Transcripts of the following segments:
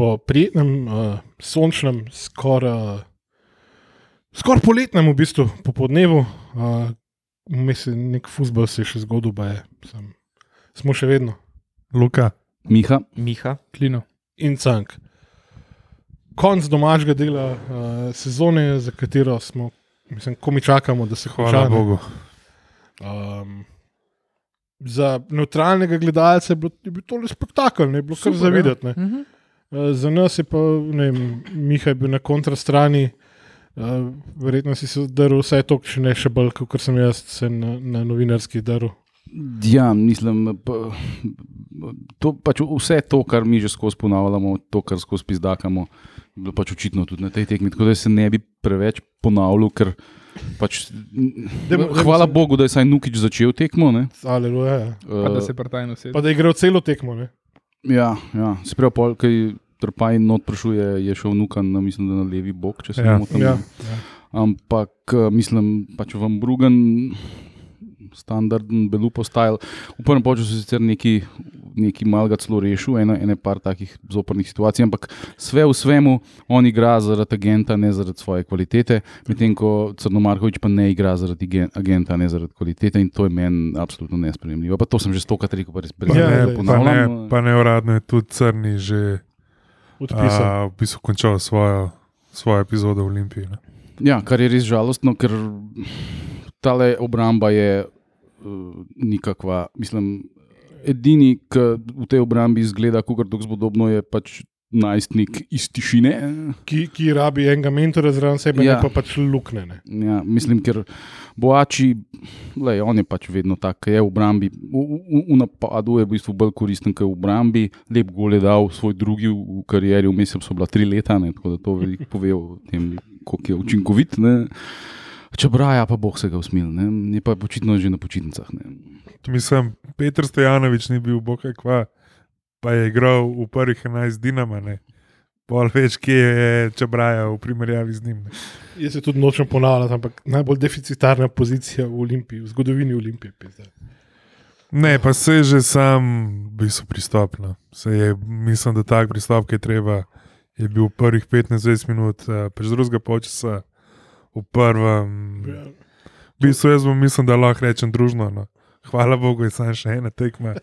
po prijetnem, uh, sončnem, skoraj skor poletnem, v bistvu popodnevu, uh, mislim, nek fusbol se je še zgodil, pa je. Sem, smo še vedno. Luka, Miha, Miha. Klino. In cank. Konc domačega dela uh, sezone, za katero smo, mislim, ko mi čakamo, da se hvala konča. ne. Bogu. Um, za neutralnega gledalca je, bilo, je bil to le spektakel, ne je bilo kar Super, za ja. videti. ne. Uh, za nas je pa, ne vem, Miha je bil na kontrastrani. Uh, verjetno si se drl vse to, če ne še bolj, kot sem jaz se na, na novinarski drl. Ja, mislim, pa, to, pač vse to, kar mi že skozi ponavljamo, to, kar skozi pizdakamo, je bilo pač očitno tudi na tej tekmi. Tako da se ne bi preveč ponavljal, ker pač, Dajmo- dajmo hvala se- Bogu, da je saj Nukič začel tekmo. ne. Aleluja. ja. Pa da Eh, se partajno sedi. Pa da je igral celo tekmo. Ne? Ja, ja. se pravi, pol, kaj Trpaj not prišuje, je šel Nukan, na, mislim, da na levi bok, če se Ja. ne motim. Ja. Ampak eh, mislim, pač vam Brugen, standarden Belupo style. V prvem času je sicer neki, neki malga celo rešil, eno, ene par takih zopornih situacij, ampak sve v svemu on igra zaradi agenta, ne zaradi svoje kvalitete, medtem ko Crnomarkovič pa ne igra zaradi gen- agenta, ne zaradi kvalitete in to je meni absolutno nespremljivo. Pa to sem že stokrat rekel, pa res ne, glej, pa, ne, pa ne uradno je tudi Crni že Odpisal. a, v bistvu končal svojo, svojo epizodo v Olimpiji. Ne. Ja, kar je res žalostno, ker ta obramba je nikakva. Mislim, edini, ki v tej obrambi izgleda, kot da spodobno je pač najstnik iz tišine. ki, ki rabi enega mentora zraven sebe, ja. Ne pa pač lukne. Ne. Ja, mislim, ker Boači, lej, on je pač vedno tak, ki je v obrambi. V, v, v napadu je v bistvu bolj koristen, kot v obrambi. Lep gol je dal, svoj drugi v, v karieri, vmes so bila tri leta, ne, tako da to veliko pove o tem, koliko je učinkovit. Ne. Čebraja pa boh se ga usmil, ne. je pa očitno že na počitnicah. Mislim, Petr Stojanovič ni bil bokaj kva, pa je igral v prvih 11 dinama. Ne. Pol več, kje je Čebraja v primerjavi z njim. Ne. Jaz se tudi nočem ponavljati, ampak najbolj deficitarna pozicija v Olimpiji, v zgodovini Olimpije. pizda. Ne, pa se je že sam v bistvu pristop. No. Se Je, mislim, da tak pristop, ki je treba, je bil v prvih 15-20 minut, eh, pač drugega počasa, v prvem. Ja. V bistvu jaz bom mislim, da lahko rečem družno. No. Hvala Bogu, je samo še ena tekma,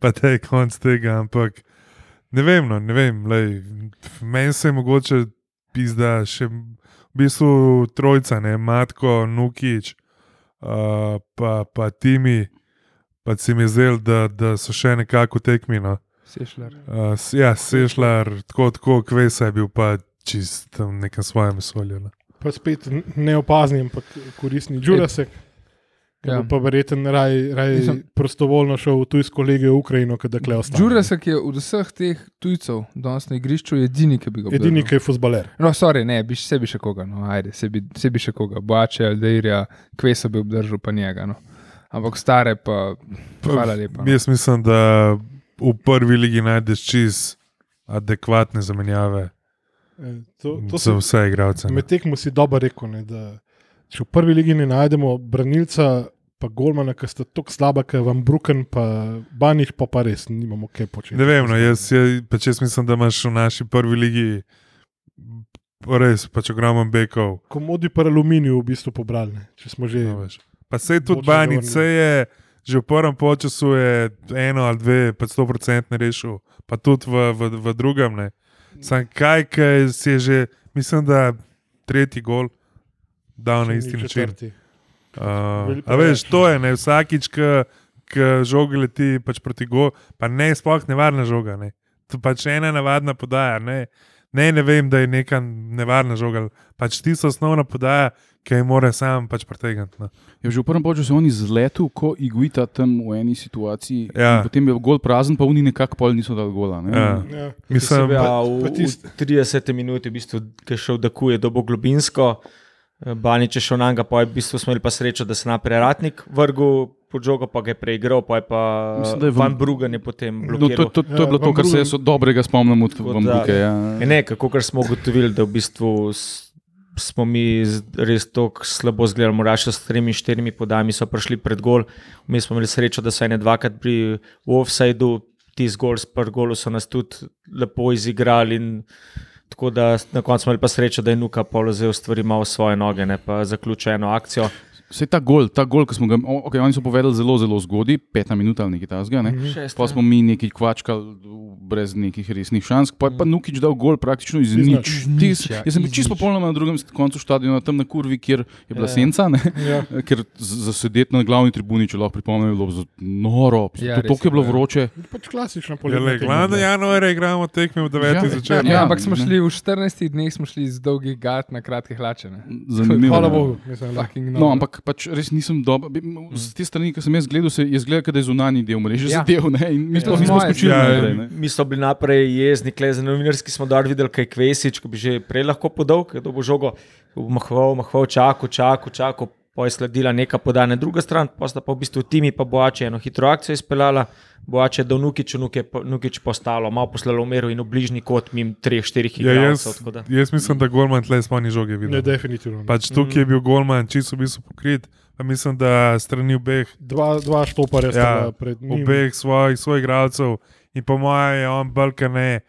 pa te je konc tega. Ampak ne vem, no, ne vem. Meni se je mogoče pizda še v bistvu trojca, ne, Matko, Nukič, uh, pa, pa Timi, pa se mi je zdelo, da, da so še nekako tekmi. No. Sešljar. Uh, ja, Sešljar, tako, tako kvesa je bil pa čist v nekem svojem vesolju. No. Pa spet neopazni, ampak koristni Jurasek. Ja. Pa verjeten raj, raj Mislim- prostovoljno šel v tujsko legijo v Ukrajino, da kle ostane. Džurasek je od vseh teh tujcev danes na igrišču edini, ki bi ga obdržal. Edini, ki je futbaler. No, sorry, ne, bi, se bi še koga, no, ajde, se bi, se bi še koga, Boače, Aldeirja, Kvesa bi obdržal, pa njega. No. Ampak stare pa, hvala lepa. No. Jaz mislim, da v prvi ligi najdeš čist adekvatne zamenjave E, To, to za se, vse igralce. ne. med tekmo si dobro rekel, ne, da če v prvi ligi ne najdemo branilca, pa golmana, ki sta tako slaba, kot vam Bruken, pa Baniš, pa, pa res nimamo kaj početi. Ne vem, no, jaz, jaz, pač jaz mislim, da imaš v naši prvi ligi res pač ogromno bekov. Komodi pa aluminij v bistvu pobrali, ne, če smo že. No, pa se je tudi zavrnil. se je že v prvem času eno ali dve, pa 100% ne rešil, pa tudi v, v, v drugem. Ne. Sam kaj, kaj si je že, mislim, da tretji gol dal na isti način. Uh, a veš, to je ne, vsakič, ki žogi leti pač proti go, pa ne sploh nevarna žoga. Ne. To pač ena navadna podaja. Ne. Ne, ne vem, da je neka nevarna žoga. Pač tisto osnovna podaja, ki mora sam pač pretegniti. No. Ja, že v prvem času je on izletel, ko igvita tam v eni situaciji. Ja. Potem je gol prazen, pa oni nekako pol niso dali gola. Ne? Ja. Ja. Mislim, Mislim, ja, pa v, tist- v 30 minuti, v bistvu, ki je šel dokuje dobo globinsko, eh, Banič je šel na njega, pa je v bistvu smo imeli pa srečo, da se je naprej ratnik vrgel pod žogo, pa ga je preigral, pa je pa Mislim, da je Van Van- Brugen je potem No, to, blokiral. to, to Ja, je bilo to, Van kar se jaz dobrega spomnim od Vambuke. da- Ja. Je Ne, kako kar smo ugotovili, da v bistvu smo mi z- res tako slabo zgledali. Moraš s tremi, štirimi podajami so prišli pred gol. Mi smo imeli srečo, da so ene dvakrat pri offsajdu, ti zgolj s prgolu so nas tudi lepo izigrali. in Tako da na koncu smo imeli pa srečo, da je Nuka polozel stvari malo v svoje noge, ne pa zaključil eno akcijo. Vse ta gol, ta gol, ki smo ga, okay, oni so povedali zelo, zelo zgodaj, peta minuta ali nekaj tasga. Ne? Šest, Pa ja. smo mi nekaj kvačkali brez nekih resnih šans, pa je pa Nukič dal gol praktično iz Iz nič. Iz nič, ja, Jaz sem bil iz čisto popolnoma na drugem koncu stadiona, tam na kurvi, kjer je bila Ja. senca, ne? Ja. ker z- za sedeti na glavni tribuni, če lahko pripomnim, je bilo noro. Ja, Ja, to, je bilo ja. vroče. Pač klasična le, tekma glavno januarja igramo tekme v 9. Ja, začetku. Ja, Ja, ampak smo ne. šli v 14 dneh, smo šli z dolgih gat na kratke hlače. ne. Zanimivo. Hvala. Bogu. Mislim, da. Fucking No, noro. ampak pač res nisem dober. Z te strani, ki sem jaz gledal, se je zgledal, da je zunanji del mreže Ja. zadev. ne, In mi Ja, to nismo moje skočili Ja, naprej. ne. Mi smo bili naprej jezni, kle za novinarski smo dal videli, kaj Kvesič, ko bi že prej lahko podal, ker bo žogo mahval, mahval, čakal, čakal, čakal. Pa je sledila neka podana druga stran, pa sta pa v bistvu Timi pa Boače eno hitro akcijo izpeljala. Boače je do Nukiču, Nukič postalo, malo poslalo umeru in v bližnji kot mim treh, štirih Ja, jaz, jaz mislim, da Golman tle smo ni žoge Ne, videli. definitivno. Pač tukaj je bil Golman čisto v bistvu pokrit, pa mislim, da strani obeh, Dva, dva štoparja sta Ja, pred njim. obeh svojih, svojih igralcev in po mojem je on balka ne.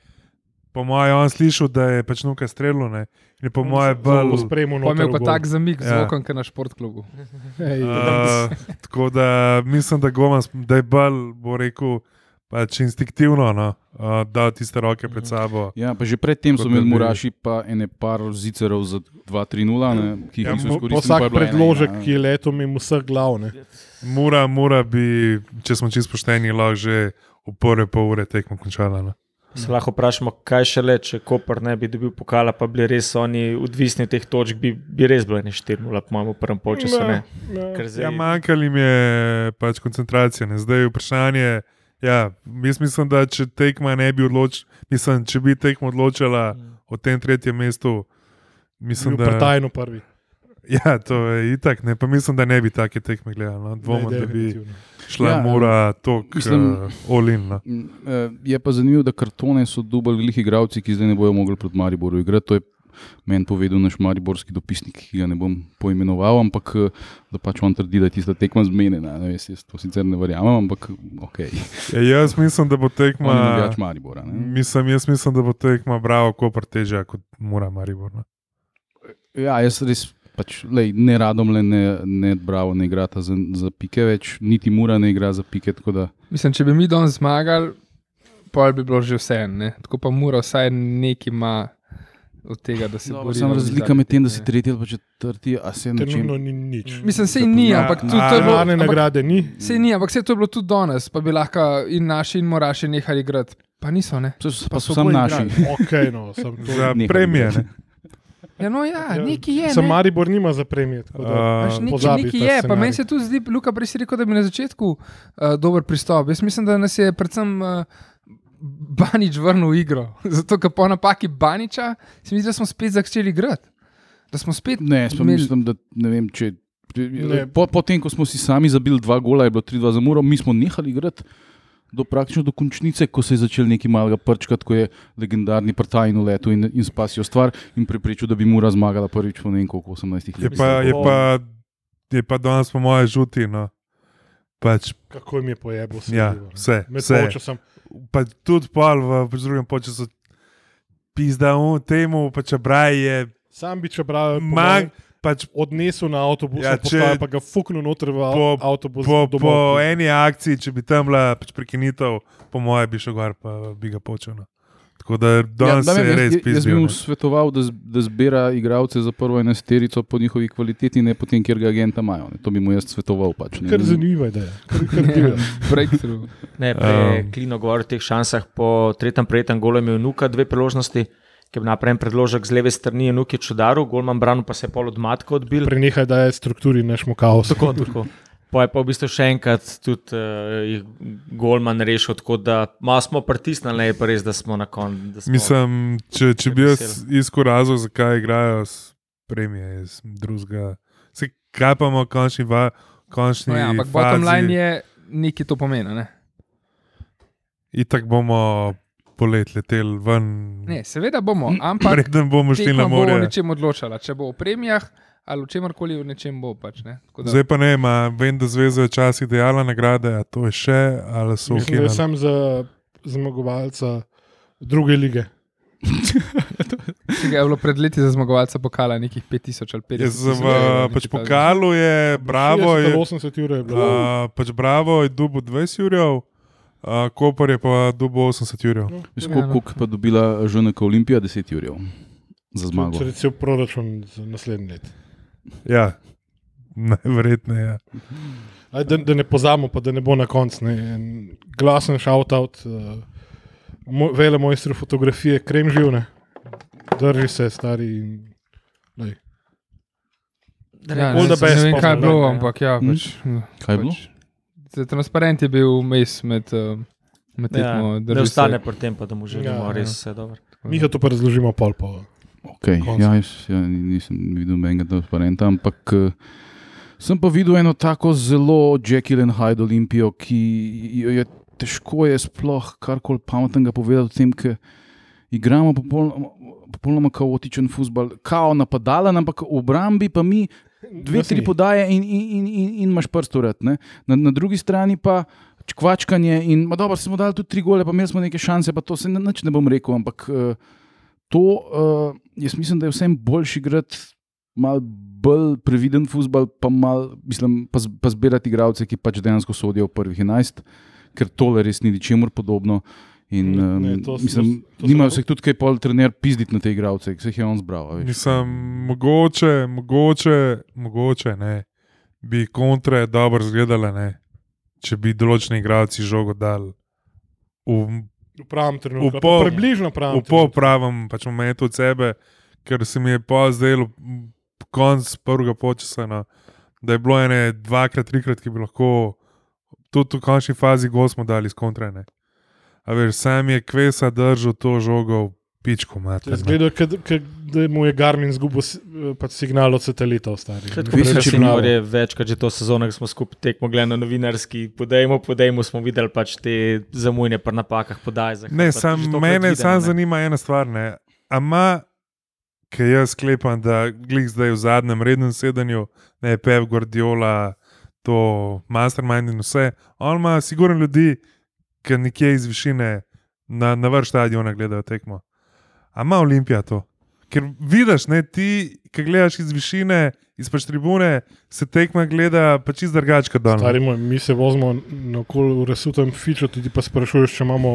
Po mojem je on slišal, da je pač nuka streljal, ne. In po mojem bolj. Spremo Pa imel pa tak zamik z Ja. okom, kot na športklubu. Uh, tako da mislim, da, Goman, da je bolj, bo rekel, pač instinktivno no, uh, dal tiste roke pred sabo. Ja, pa že predtem so da imeli Muraši pa ene par zicerov za 2-3-0, ne, ki jih Ja, niso izkoristili. Vsak je predložek, ena, ki je letel mimo vseh glav. Ne. Mura, mura bi, če smo čisto pošteni, lahko že v prve pol ure tekmo končala. No. Se lahko vprašamo, kaj še le, če Koper ne bi dobil pokala, pa bili res oni odvisni od teh točk, bi, bi res bilo ne 4-0, po mojem, v prvem polčasu. ne. Ne. Ker Ja, zdaj- manjkalo jim je pač koncentracija. Ne. Zdaj je vprašanje. Ja, jaz mislim, da če tekma ne bi odločila, mislim, če bi tekma odločila o tem tretjem mestu, mislim, Bil da Pretajno prvi. Ja, to je itak, ne, pa mislim, da ne bi take tekme gledali. No. Ne, Dvomim, da bi šla Ja, mora tok mislim- uh, olin. No. Eh, Je pa zanimivo, da kartone so dubali glih igravci, ki zdaj ne bodo mogli proti Mariboru igrati. To je meni povedal naš mariborski dopisnik, ki ga ne bom poimenoval, ampak eh, da pač on trdi, da je tista tekma zmenjena. Ne, veš, jaz to sicer ne verjamem, ampak ok. Ja, jaz mislim, da bo tekma. Navijač Maribora. Ne? Mislim, jaz mislim, da bo tekma bravo, ko preteža kot mora Maribor. No. Ja, jaz res. Pač, lej, ne radom le ne, ne bravo, ne igrata za, za pike več, niti mura ne igra za pike. tako Da, Mislim, če bi mi danes zmagali, pa bi bilo že vse. Ne? Tako pa mora vsaj nekaj ima od tega, da se Dobro, bori. Samo razlika med tem, da si tretji ali pa četrti, a se čem. Trenutno ni nič. Mislim, sej ni, Ja, ampak tudi to je bilo. Ampak- nagrade ni. Sej ni, ampak vse to je bilo tudi danes, pa bi lahko in naši in moraši nehali igrati. Pa niso, ne? Pa so, Pa pa so so samo bolj naši. Okay, no, sem to- Za premije. Ja, no, ja, neki je. Sam ne. Maribor nima za da- Uh, Neki, neki je, pa scenarij. meni se tudi zdi, Luka, prej si rekel, da bi na začetku uh, dober pristop. Jaz mislim, da nas je predvsem uh, Banič vrnil v igro. Zato, ker po napaki Baniča se mi zdi, da smo spet začeli igrati. Da smo spet Ne, pa imeli- mislim, da ne vem, če. Ne. Po, potem, ko smo si sami zabili dva gola, je bilo 3-2 za muro, mi smo nehali igrati do praktično do končnice, ko se je začel neki malega prčkat, ko je legendarni Partajn uletel in, in spasil stvar in preprečil, da bi mura zmagala prvič po ne vem koliko 18 Je letih. pa, je pa, je pa danes po moje žuti. No. Pač, Kako jim je pojebil vse. ja, živo, ne. vse. Vse. polčasom. Pa tudi pol v drugem času. Pizda temu, pa če braj je Sam bi čeprav mag, pač odnesel na avtobus, Ja, če- postaja, pa ga fuknil noter v Po- po, avtobus. po, domov. po eni akciji, če bi tam bila pač prekinitev, po moje bi šel gor, pa bi ga počel. No. Tako da danes Ja, ja, ne je res jaz, jaz bi mu ne. svetoval, da, z- da zbira igralce za prvo enesterico po njihovi kvaliteti, ne potem, kjer ga agenta imajo. Ne. To bi mu jaz svetoval. Pač, ne. Kar zanimivo je, da je. Kar, kar divja. breakthrough. Ne, prej je Um. Klino govoril o teh šansah. Po tretjem prejetem golu je imel Nuka dve priložnosti, ki je naprej predložek z leve strani, je Nuki čudaru, golman Branu pa se je pol od matka odbil. Prenehaj, da je strukturi nešmo kaos. Tako, tako. Pa je pa v bistvu še enkrat tudi uh, Golman rešil, tako da malo smo pritisnili, je pa res, da smo na koncu. Mislim, če, če bi jaz iskal razlog, zakaj igrajo s premije iz drugega. Se kaj pa imamo končni, va, končni No, ja, ampak fazi, bottom line je nekaj to pomeni. Ne? Itak bomo polet leteli ven. ne, seveda bomo, ampak Preden bomo šli na bo o more. nečem odločala. Če bo o premijah ali o čemkoli, o nečem bo pač. Ne? Tako da- Zdaj pa ne, ma, vem, da zveza je včasih dejala nagrade, a to je še, ali so je ukinili. sam za zmagovalca druge lige. Je bilo pred leti za zmagovalca pokala nekih 5000 ali 5000. Je z, v pač pokalu je Bravo, 60 je, ali 80 ur je bilo. uh, pač Bravo je dubo 20 urjev, uh, Koper je pa dubo 80 urjev. Veš, Ja, koliko no. koliko pa dobila ženeka Olimpija, 10 urjev za zmago. Če rečem proračun za naslednji let. Ja, najverjetneje. Ja. Aj, da, da ne pozamo, pa da ne bo na koncu. ne, en Glasen shout-out, uh, moj, vele mojstru fotografije, krem živne, drži se, stari. in, lej. Ja, ne, best, ne vem, kaj je bilo, ne, ampak ja. Pač, Kaj je bilo? Pač, transparent je bil vmes med, uh, med Ja, tekmo. ne drži se. ostane pri tem, pa da mu želimo Ja, ja, ja. res vse dobro. Mi to pa razložimo pol po. Okay. Konc. Ja, jaz ja, nisem videl nobenega transparenta, ampak eh, sem pa videl eno tako zelo Jekyll and Hyde Olimpijo, ki jo je težko je sploh karkoli pametnega povedati o tem, ker igramo popolnoma, popolnoma kaotičen futbol, kao napadalen, ampak v obrambi pa mi dve, tri podaje in, in, in, in, in imaš prst ured. Na, na drugi strani pa čkvačkanje in dobro, smo dali tudi tri gole, pa imeli smo neke šanse, pa to se ne, ne bom rekel, ampak uh, to, uh, jaz mislim, da je vsem boljši igrati mal bolj previden futbol, pa, mal, mislim, pa, z- pa zbirati igralce, ki pač dejansko sodijo v prvih 11, ker tole res ni ničemur podobno. In, Ne, um, ne, to s- mislim, to- to nimajo se- tudi kaj pol trener pizditi na te igralce, ki se jih je on zbral. Mislim, mogoče, mogoče, mogoče ne, bi kontre dobro izgledale, ne, če bi določeni igralci žogo dali v, V pravem trenutku. V pa Približno pravem. v popravem pač momentu od sebe, ker se mi je pa zdelo konc prvega počasa, no, da je bilo ene dvakrat, trikrat, ki bi lahko tudi v končni fazi gol smo dali iz kontrene. A veš, sam je kvesa držal to žogo v pičku, mater. no. Zgleda, da mu je Garmin izgubil s- pač signal od satelitov. Stari. Tako Veš, kot če če bi- bi je večkrat že to sezono, ko smo skupaj tekmo gledali na novinarski, podajmo, podajmo, smo videli pač te zamujne pri napakah, podaj za Ne, sam, mene samo zanima ena stvar. ne. A ima, ki jaz sklepam, da glih zdaj v zadnjem rednem sedanju, ne Pep Guardiola, to mastermind in vse, on ima sigurno ljudi, ki nekje iz višine na, na vrh stadiona gledajo tekmo. A ima Olimpija to? Ker vidiš, ne, ti, ki gledaš iz višine, iz pač tribune, se tekma gleda pač iz drugačka dol. Stari moj, mi se vozimo na okol v resutem fiču, tudi pa sprašuješ, če imamo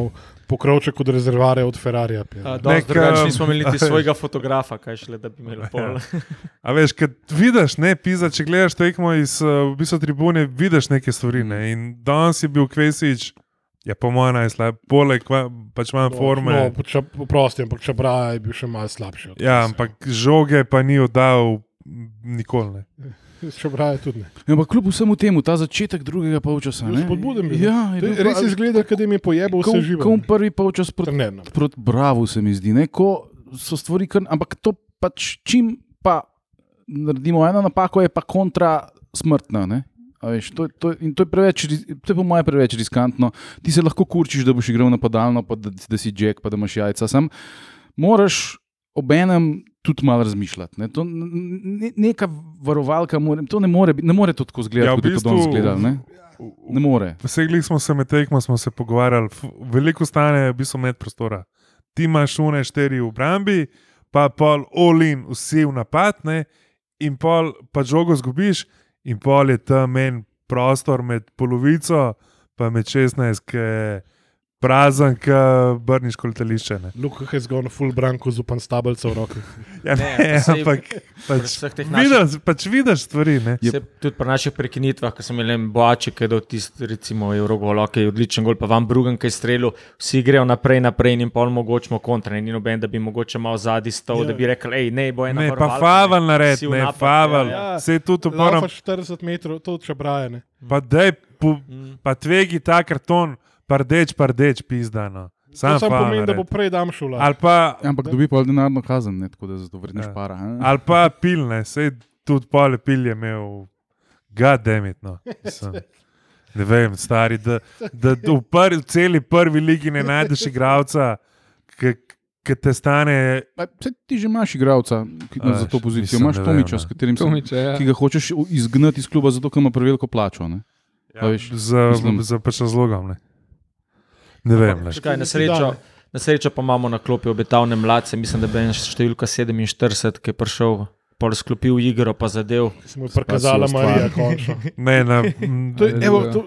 pokrovček od rezervare od Ferrarija. Nek, drugače nismo imeli niti veš. svojega fotografa, kaj šele, da bi imeli pol. A veš, kad vidiš, ne, pisa, če gledaš tekmo iz uh, v bistvu tribune, vidiš neke stvari. Ne? In danes je bil Kvesič, je po mojem najslabši, poleg pač manj forme. No, no, če, prosti, ampak če Braja je bil še malo slabši. ja, nas, ampak žoge pa ni oddal nikoli. Ne. Če Braja tudi ne. Ja, ampak kljub vsemu temu, ta začetek drugega polčasa. Spodbuden ne. Ja, je je bil Res izgleda, da jim je pojebal vse živo. Kot prvi polčas proti Ne, no. proti Bravo, se mi zdi, ne, ko so stvari, kar, ampak to pač čim pa naredimo eno napako, je pa kontra smrtna. Ne? Veš, to, to, in to je, preveč, to je po mojem preveč riskantno. Ti se lahko kurčiš, da boš igral napadalno, pa da, da si Jack, pa da imaš jajca. Sam moraš obenem tudi malo razmišljati. Ne? To, ne, neka varovalka, more, to ne more, ne more to tako izgledati, Ja, kot je to bistvu- danes izgledalo. Ne? ne more. Vsegli smo se med tekmo, smo se pogovarjali, veliko stane v bistvu med prostora. Ti imaš une štiri v obrambi, pa pol olin, vsi v napad, ne, in pol pa žogo zgubiš, in pol je tam en prostor med polovico, pa med 16, ki je prazen, ki brniško letališče. Ne. Luka je zgolj full branko z upan stabelca v roki. Ja, ne, Ne, pa sej- ampak pač, teh naših vidiš, pač vidiš stvari. Ne. Je- Se, tudi pri naših prekinitvah, ko sem imel boače, ki je do tiste, recimo, Eurogol, ki je odličen gol, pa vam Brugen, ki je strelil, vsi grejo naprej, naprej in pol mogočemo kontra. Ni noben, da bi mogoče malo zadnji stal, Ja. ja. da bi rekel, hej, ne, bo ena Ne, pa faval nared, ne, napad, faval. ja, ja. Se tudi moram, Pač 40 metrov, to če Braja ne. pa dej, pu- Mm. pa tvegi ta karton, pa rdeč, pa rdeč, pizdano. Sam faul pomeni, da bo prej dam šula. Ali pa, Ampak dobi pa denarno kazen, ne, tako da zato vrneš Ja. ja. para. a? ali pa pilne, sej tudi pole pil je imel, gademit. No. Mislim, Ne vem, stari, da, da v, prvi, v celi prvi ligi ne najdeš igralca, ki te stane. Pa, ti že imaš igralca ki, A, za to pozicijo. Imaš ne Tomiča, vem, s katerim se, Tomiče, ja. ki ga hočeš izgnati iz kluba, zato ker ima preveliko plačo. Ne? Ja, veš, za, mislim- za pač razlogom. Ne. Ne vem. le. Škaj, na, srečo, na srečo pa imamo na klopi obetavne mladce, mislim, da bi en številka 47, ki je prišel, pol sklopil igro, pa zadev. Smo jo prikazala Spasijo Marija, končno. Ne, na, m, To je, evo, to,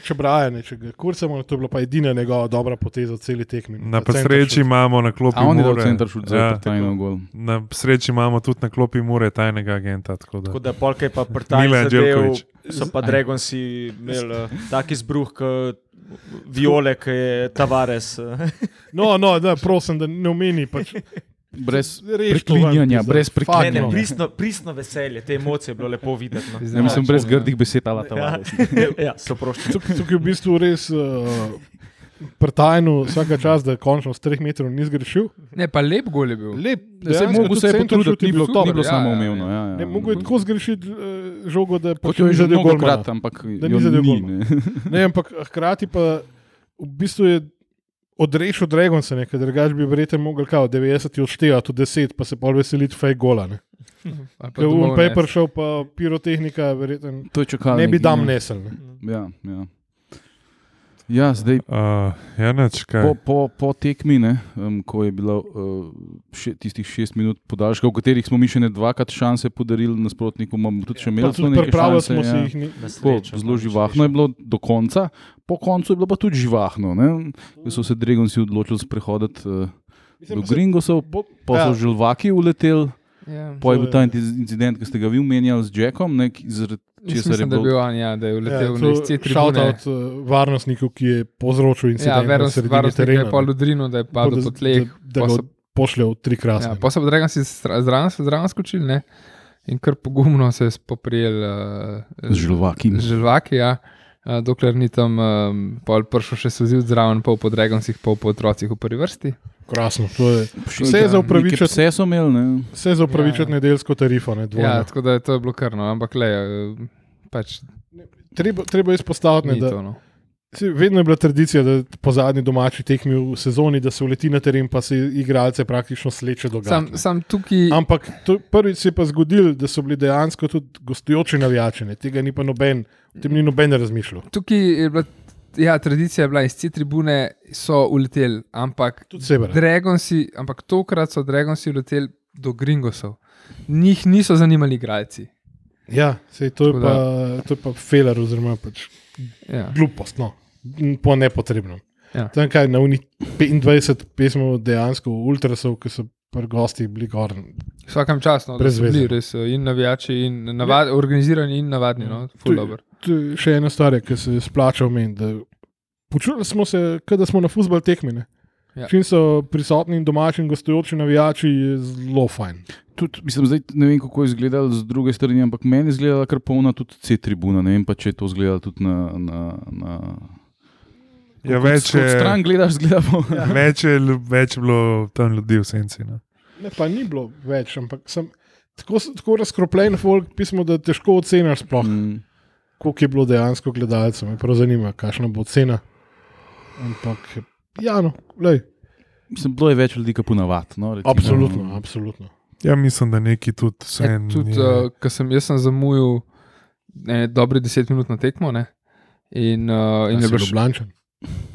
če Brian, če ga kurcamo, to je bila pa edina njegova dobra poteza v celi tekmi. na center sreči imamo na klopi A on je dal Mure. center šut za Ja, gol. na sreči imamo tudi na klopi Mure tajnega agenta. tako da. Tako da polk je pa prtaj Milan zadev, so pa Dragonsi imeli uh, tak izbruh, kot Viole, ki je Tavares. eh. No, no, da, prosim, da ne omeni. Pač, Brez to preklinjanja, brez Ne, preklinjanja. ne, no. pristno, pristno veselje, te emocije je bilo lepo videti. No. Ja, mislim, brez grdih besed, ala Ja, Tavares. ja, so prošli. Tukaj tukaj je v bistvu res uh, prtajno, vsaka čas, da končno z treh metrov ni zgrešil. Ne, pa lep gol je bil. Lep, Da se je mogel se potruditi, ni bilo, super. ni bilo ja, samo ja, umevno. ja. Ja, ja. Ne, mogo je tako zgrešiti uh, žogo, da pač jo je že golmana. krat, ampak Da jo ni zadel ni. golmana. ne. Ne, ampak hkrati pa v bistvu je odrešil Dragonsa, ker drugače bi verjetno mogel kao 90 odštevati, tudi 10, pa se pol veseliti fej gola. ne. Ali pa Ker domov v pa je nesti. prišel, pa pirotehnika, verjetno To je čakal. ne bi dam nesel. Ne. Ja, ja. Ja, zdaj Uh, ja, neč, kaj. po, po, po tekmi, ne, um, ko je bilo uh, še, tistih šest minut podaljška, v katerih smo mi še ne dvakrat šanse podarili nasprotniku, imamo tudi še Pa imeli neke pripravili šanse. smo Ja. jih. Ni, Tako, zelo no, živahno je bilo do konca, po koncu je bilo pa tudi živahno. Ne? Ko so se Dragonsi odločili sprehoditi uh, mislim, do Gringosov, bo- pa so ja, želvaki uleteli, Ja. pa je bil ta incident, ki ste ga vi omenjali z Jackom, ne, ki- zaradi Mislim, da je bilo. bil on, ja, da je ja, uletel to v C tribune. Shoutout uh, varnostniku, ki je povzročil Ja, incident na varnost, sredini varnostnik je terena. pol ne. udrinil, da je padel da- po tleh. Da, da ga so- pošlje v tri krasne. Ja, pa so pa Dragonsi stra- zraven zraven skočili ne? in kar pogumno se je spoprijel uh, Z želvaki. z želvaki, ja. Uh, dokler ni tam um, pol prišel še sozil zraven, pol po Dragonsih, pol po otrocih v prvi vrsti. Krasno. to je- Vse Ja, je za upravičiti. Vse so imeli, ne. Vse za upravičiti Ja. nedeljsko tarifo. Ne, Ja, dvojno. tako da je to je bilo krno, ampak le, uh, pač treba, treba izpostaviti, ne, da to. No. Vedno je bila tradicija, da po zadnji domači tekmi v sezoni, da se uleti na teren, pa se igralce praktično sleče do Sam, gata. sam tukaj, Ampak to, prvič se je pa zgodil, da so bili dejansko tudi gostujoči navijači. ne. Tega ni pa noben, o tem ni noben razmišljal. tukaj je bila. Ja, tradicija je bila iz te tribune, so uleteli, ampak. Dragonsi, ampak tokrat so Dragonsi uleteli do Gringosov. Njih niso zanimali igralci. Ja, sej, to, je pa, to je pa feler, oziroma pač Ja. glupost, no. Po nepotrebnem. Ja. Tam kaj na uni 25 pesmov dejansko ultrasov, ki so pri gostih bili gor. Vsakem času, no, da Brez so bili veze. res eh, in navijači, in navad, organizirani, in navadni. No, je-. To je še ena stvar, ki se splača omeniti. Počutili smo se, da smo na futbol tekmine. Ja. Čim so prisotni in domači in gostujoči navijači, je zelo fajn. Tudi, mislim, zdaj, ne vem, kako je izgledalo z druge strani, ampak meni je izgledala kar polna tudi C-tribuna. Ne vem pa, če je to izgledalo tudi na. na, na Ja, kot- več, je, stran gledaš, zgleda po. več, je, več je bilo tam ljudi v senci. No. Ne, pa ni bilo več, ampak sem tako, tako razkropljen folk, pismo, da težko oceniš sploh, Mm. koliko je bilo dejansko gledalcev. Me prav zanima, kakšna bo cena. Ampak, ja, no, lej, Mislim, bilo je več ljudi, kot ponavadi. No, recimo. absolutno, absolutno. Ja, mislim, da neki tudi vse. Ja, tudi, uh, ko sem, jaz sem zamujal ne, dobre 10 minut na tekmo. Ne, in, uh, in, In je je bila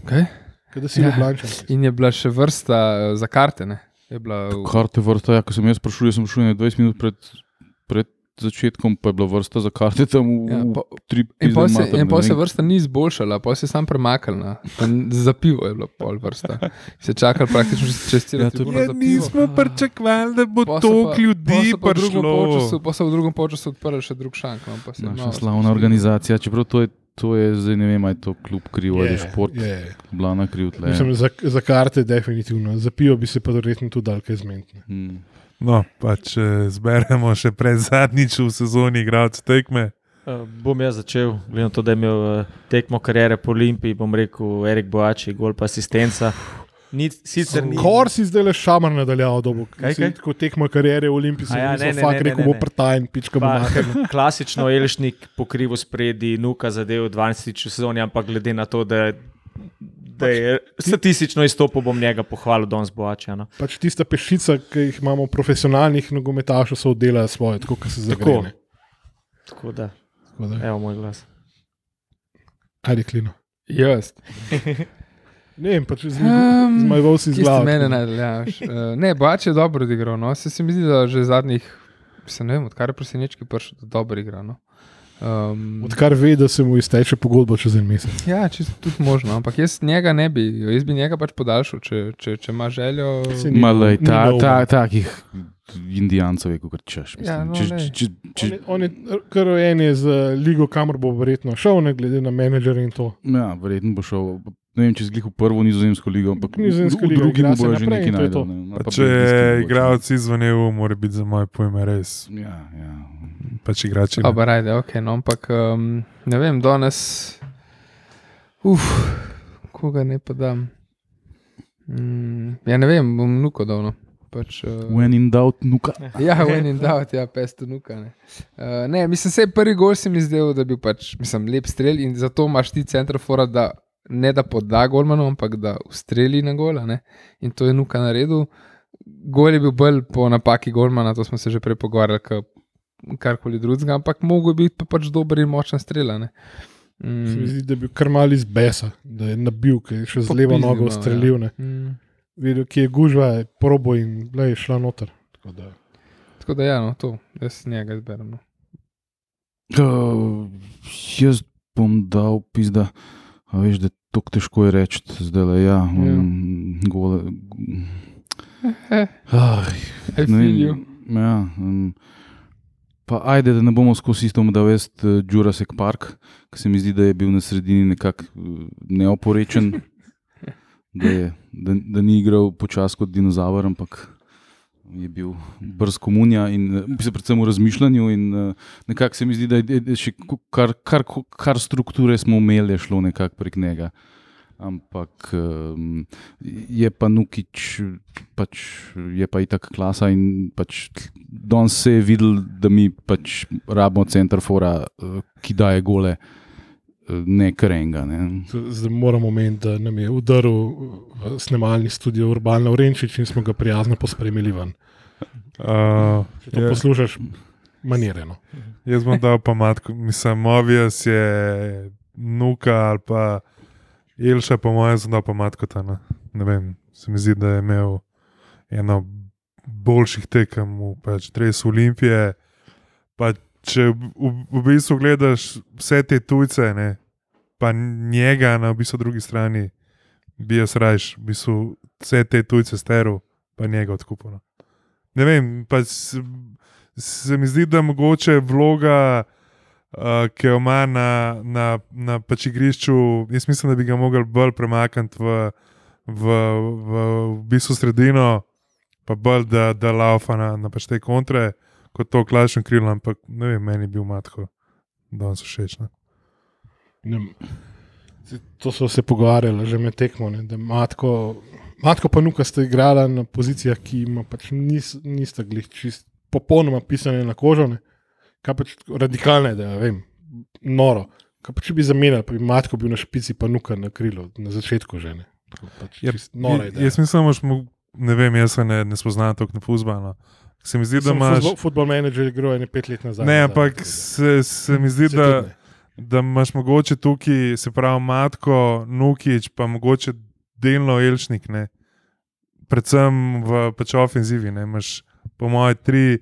kaj? Kaj si Ja. Ljubljančan? in je bila še vrsta uh, za karte. Ne, je bila v, Karte vrsta, ja, ko sem jaz prišel, jaz sem šel ne 20 minut pred, pred začetkom, pa je bila vrsta za karte tam v, ja, v po, tri in pol se, in pol se vrsta ni izboljšala, pol se je sam premaknila. Za pivo je bila pol vrsta. Se čakali praktično čez- čez celo Ja, to je- tribuno Ja, nismo pričakovali, da bo toliko pa- ljudi pol so pa v drugem prišlo. pol so v drugem času odprli še drug šank. No, pa se je Naša malo slavna spustili. organizacija, čeprav to je, to je zdaj ne vem, ali je to kljub kriv ali je Je, šport, je. blana kriv tle. Mislim, za, za karte definitivno, za pivo bi se pa verjetno tudi dal kaj zmeniti. Hmm. No, pa če zberemo še pred zadnjič v sezoni igralcev tekme. Uh, bom jaz začel, glede na to, da je imel uh, tekmo karijere po Olimpiji, bom rekel Erik Boači, gol pa asistenca. Ni, sicer ni. Kor si zdaj le šamar nadaljeval, dobo. Kaj, kaj? Ko tekmo karijere v Olimpiji, A ja, ne, ne, fakt ne, rekel, bo prtajen, pička bo mater. klasično Elšnik pokrivo spredi, nuka zadev 12 v sezoni, ampak glede na to, da, da je statistično izstopil, bom njega pohvalil, danes Boača. No. Pač tista pešica, ki jih imamo profesionalnih nogometašov, so oddelali svoje, tako kot se zagrene. Tako da, Tako da, evo moj glas. Ajde, klino. Jaz. Ne vem, pač Um, zmajeval si z Kje ste glavo. mene najdel? Ja, veš. uh, ne, Bač je dobro odigral. No. Se, se mi zdi, da že zadnjih, se ne vem, odkar je prosenečki prišel, da dobro igra. No. Um, Odkar ve, da se mu izteče pogodba čez en mesec. ja, čisto tudi možno, ampak jaz njega ne bi, jaz bi njega pač podaljšal, če, če, če ima željo. Ni- Malej, ni ta, ta, takih indijancev je kot češ. Ja, no, če, glej. če, če, On je, on je kar rojen je z ligo, kamor bo verjetno šel, ne glede na menedžer in to. ja, verjetno bo šel. Ne vem, če zglih v prvo nizozemsko ligo, ampak Nizozemska v liga drugi mu bojo že nekaj in to je to. najdel. ne. Pa Pa če igralec izven EU, mora biti za moje pojme res. Ja, ja. Pač igrači. Oba, rajde, ok, no, ampak um, ne vem, danes, uf, koga ne pa dam. Mm, ja, ne vem, bom nuko dal. No. Pač, uh, When in doubt, nuka. Ja, when in doubt, ja, pesto nuka. Ne. Uh, ne, mislim, se prvi gol se mi zdel, da bil pač, mislim, lep strel in zato imaš ti centrofora, da ne da poda golmanu, ampak da ustreli na gola. Ne. In to je nuka naredil. Gol je bil bolj po napaki golmana, to smo se že prej pogovarjali, karkoli drugega, ampak mogo je biti pa pač dober in močen strela. Ne. Se mi Mm, zdi, da je bil kar mal iz besa, da je nabil, ki je še z levo nogo malo, ja. streljil. Ne. mm. Videl, ki je gužva, je probo in le je šla noter. Tako da- Tako da, ja, no, to, jaz njega izberem. No. Uh, jaz bom dal pizda. A veš, da je tako težko je reči, zdaj le ja. Um, gole, ne feel you. vem, ja, um, pa ajde, da ne bomo skozi isto da vest uh, Jurassic Park, ki se mi zdi, da je bil na sredini nekako uh, neoporečen, da, je, da, da ni igral počasi kot dinozaver, ampak je bil brz komunija in mislim, predvsem v razmišljanju. In, uh, nekako se mi zdi, da je, še kar, kar, kar strukture smo imeli, je šlo nekako prek njega. Ampak um, je pa Nukič, pač, je pa itak klasa in pač danes se je videl, da mi pač rabimo centrafora, uh, ki daje gole, uh, ne krenga. Ne. Zdaj moramo omeniti, da nam je udaril v snemalni studio Urbana Urenčič in smo ga prijazno pospremili ven. Uh, Če to je, poslušaš, manireno. jaz bom dal pa matko. Mislim, Movies je nuka ali pa Ilša, po mojem, sem dal pa matko ta. Ne. ne vem, se mi zdi, da je imel eno boljših tekem v pač, dresu Olimpije. Pa če v, v, bistvu gledaš vse te tujce, ne, pa njega na v bistvu drugi strani, bi jaz rajš, v bistvu vse te tujce steril, pa njega odkupil. no. Ne vem, pa se, se mi zdi, da mogoče vloga, uh, ki jo ima na, na, na pač igrišču, jaz mislim, da bi ga mogli bolj premakniti v, v, v, v bistvu sredino, pa bolj da, da laufa na, na pač te kontre, kot to klasično krilo, ampak ne vem, meni je bil matko, da so všeč. To so se pogovarjali že med tekmo. Ne, da matko, matko pa nuka sta igrala na pozicijah, ki ima pač nis, nista glih čist popolnoma pisane na kožo. Ne. Kaj pač radikalne, da ja, vem, noro. Kaj pa če bi zamenjali, pa bi matko bil na špici, pa nuka na krilo, na začetku že ne. Pač Ja, nora Ja, jaz mislim, da ne vem, jaz se ne, ne spoznam tako na fuzbano. Se mi zdi, da imaš. Futbol, futbol menedžer igral je pet let nazaj. Ne, ampak se, se mi zdi, Se da, ne. da imaš mogoče tukaj, se pravi, Matko, Nukič, pa mogoče delno Elšnik, ne. predvsem v pač ofenzivi. Ne. Imaš, po moje, tri,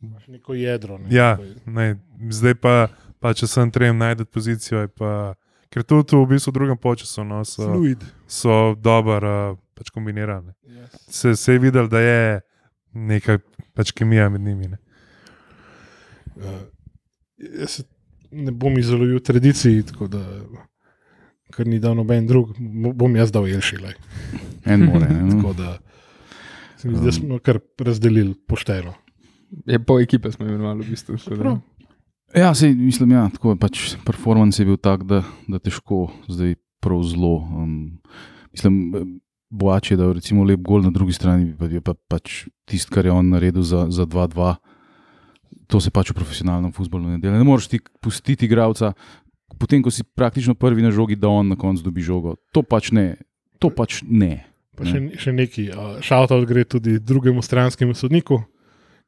Imaš neko jedro. Ne, ja, ne, zdaj pa, pa če sem trem najdete pozicijo. je Pa, ker tudi v bistvu v drugem času no, so, Fluid. so dobro uh, pač kombinirane. Yes. Se, se je videl, da je neka pač kemija med njimi. Ne. Uh, jaz se ne bom izolil tradiciji, tako da, ker ni dal noben drug, bom jaz dal Jelšilaj. En more. Ne, no. Tako da, se mi zdi, da smo kar razdelili pošteno. Je pol ekipe smo imenovali v bistvu. Prav. Ja, sej, mislim, ja, tako je pač performance je bil tak, da, da težko zdaj prav zelo. Um, mislim, Boač je dal recimo lep gol na drugi strani, pa je pa pač tisto, kar je on naredil za za 2-2. To se pač v profesionalnem futbolu ne dela. Ne moreš ti pustiti igralca, potem ko si praktično prvi na žogi, da on na koncu dobi žogo. To pač ne. To pač ne. Pa še, še neki, šalta gre tudi drugemu stranskemu sodniku,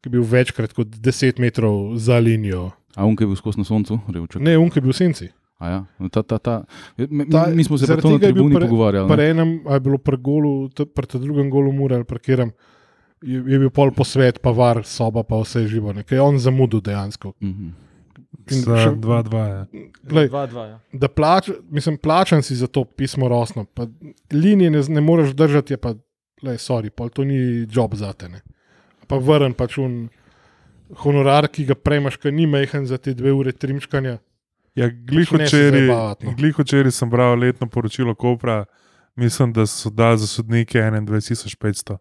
ki je bil večkrat kot 10 metrov za linijo. A unke je bil skozi na soncu, revček. Ne, unke je bil v senci. Ja, no, ta, ta, ta. Mi, Ta- mi smo se pa to na tribuni pre- pogovarjali. Pri ne. enem, a je bilo pri golu, pri tem drugem golu, mura ali parkiram, je, je bil pol posvet, pa var, soba, pa vse živo. Nekaj je on zamudil dejansko. Mhm. Za še- 2-2. Ja. Glej, 2-2. Ja. da plač, mislim, plačan si za to pismo rosno, pa linije ne, ne moreš držati, je pa, lej, sorry, pol to ni job za te. Ne. Pa vrn pač un honorar, ki ga prejmaš, ki ni mehen za te dve ure trimčkanja. Ja, glih ne se včeraj zabavati, glih včeraj sem bral letno poročilo Kopra, mislim, da so dali za sodnike 21.500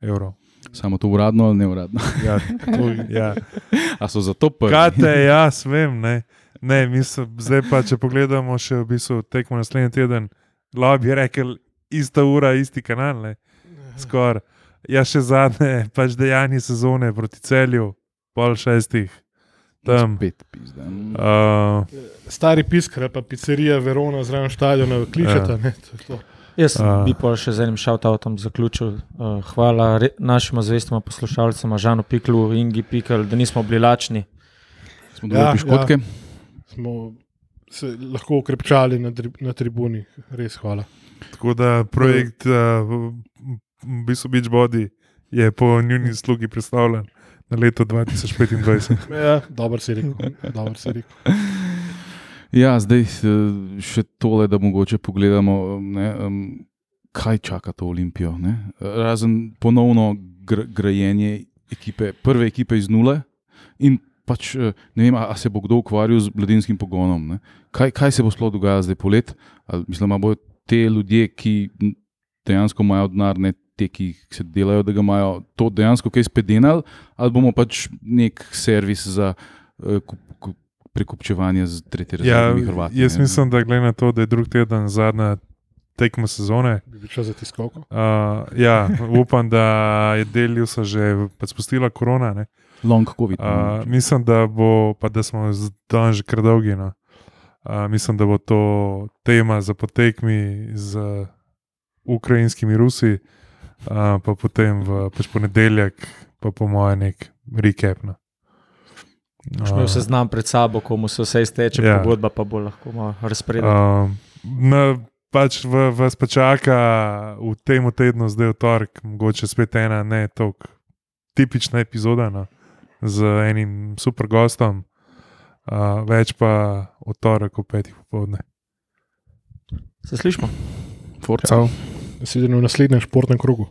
evrov. Samo to uradno ali ne uradno. Ja, to, ja. A so zato prvi? Kate, jaz vem, ne. ne mislim, zdaj pa, če pogledamo še v bistvu tekmo naslednji teden, lahko bi rekel, ista ura, isti kanal, ne. Skoraj. Ja, še zadnje, pač dejanje sezone proti celju, pol šestih. Tam. Spet pizda. Uh, Stari piskar, pa pizzerija Verona zraven stadiona, kličeta. Ja. ne, to je to. Jaz A. bi pa še z enim shoutoutom zaključil. Uh, hvala re, našim zvestim poslušalcem, Žanu Piklu, Ingi Pikl, da nismo bili lačni. Smo dobili Ja, piškotke. Smo se lahko ukrepčali na, tri, na tribuni, res hvala. tako da projekt uh, v bistvu Beach Body je po njuni slugi predstavljen na leto 2025. Ja, dobro si rekel. Dobro si rekel. Ja, zdaj eh, še tole, da mogoče pogledamo, ne, um, kaj čaka to Olimpijo. Ne? Razen ponovno gr grajenje ekipe, prve ekipe iz nule. In pač eh, ne vem, a, a se bo kdo ukvarjal z mladinskim pogonom. ne. Kaj, kaj se bo sploh dogajalo zdaj polet? Ali, mislim, da bodo te ljudje, ki dejansko imajo denar, ne te, ki se delajo, da ga imajo, to dejansko kaj spedenali, ali bomo pač nek servis za uh, kup, kup, prekupčevanje z tretje Ja, razrednimi Hrvati. jaz ne. mislim, da glede na to, da je drug teden zadnja tekma sezone. Bi bil čas za tiskovko. Uh, ja, upam, da je Deljusa že pač spustila korona. ne. Long COVID. Uh, mislim, da bo, pa da smo dan že kar dolgi. No. Uh, mislim, da bo to tema za potekmi z ukrajinskimi Rusi, uh, pa potem v pač ponedeljek, pa po mojem, nek recap. No. Če imel seznam pred sabo, komu se vse izteče, Ja. ja. pogodba pa bo lahko malo razpredala. Um, na, pač v, vas pa čaka v tem tednu, zdaj v torek, mogoče spet ena ne tako tipična epizoda no, z enim super gostom, uh, več pa v torek ob petih popovdne. Se slišmo? Forca. Sedem v naslednjem športnem krogu.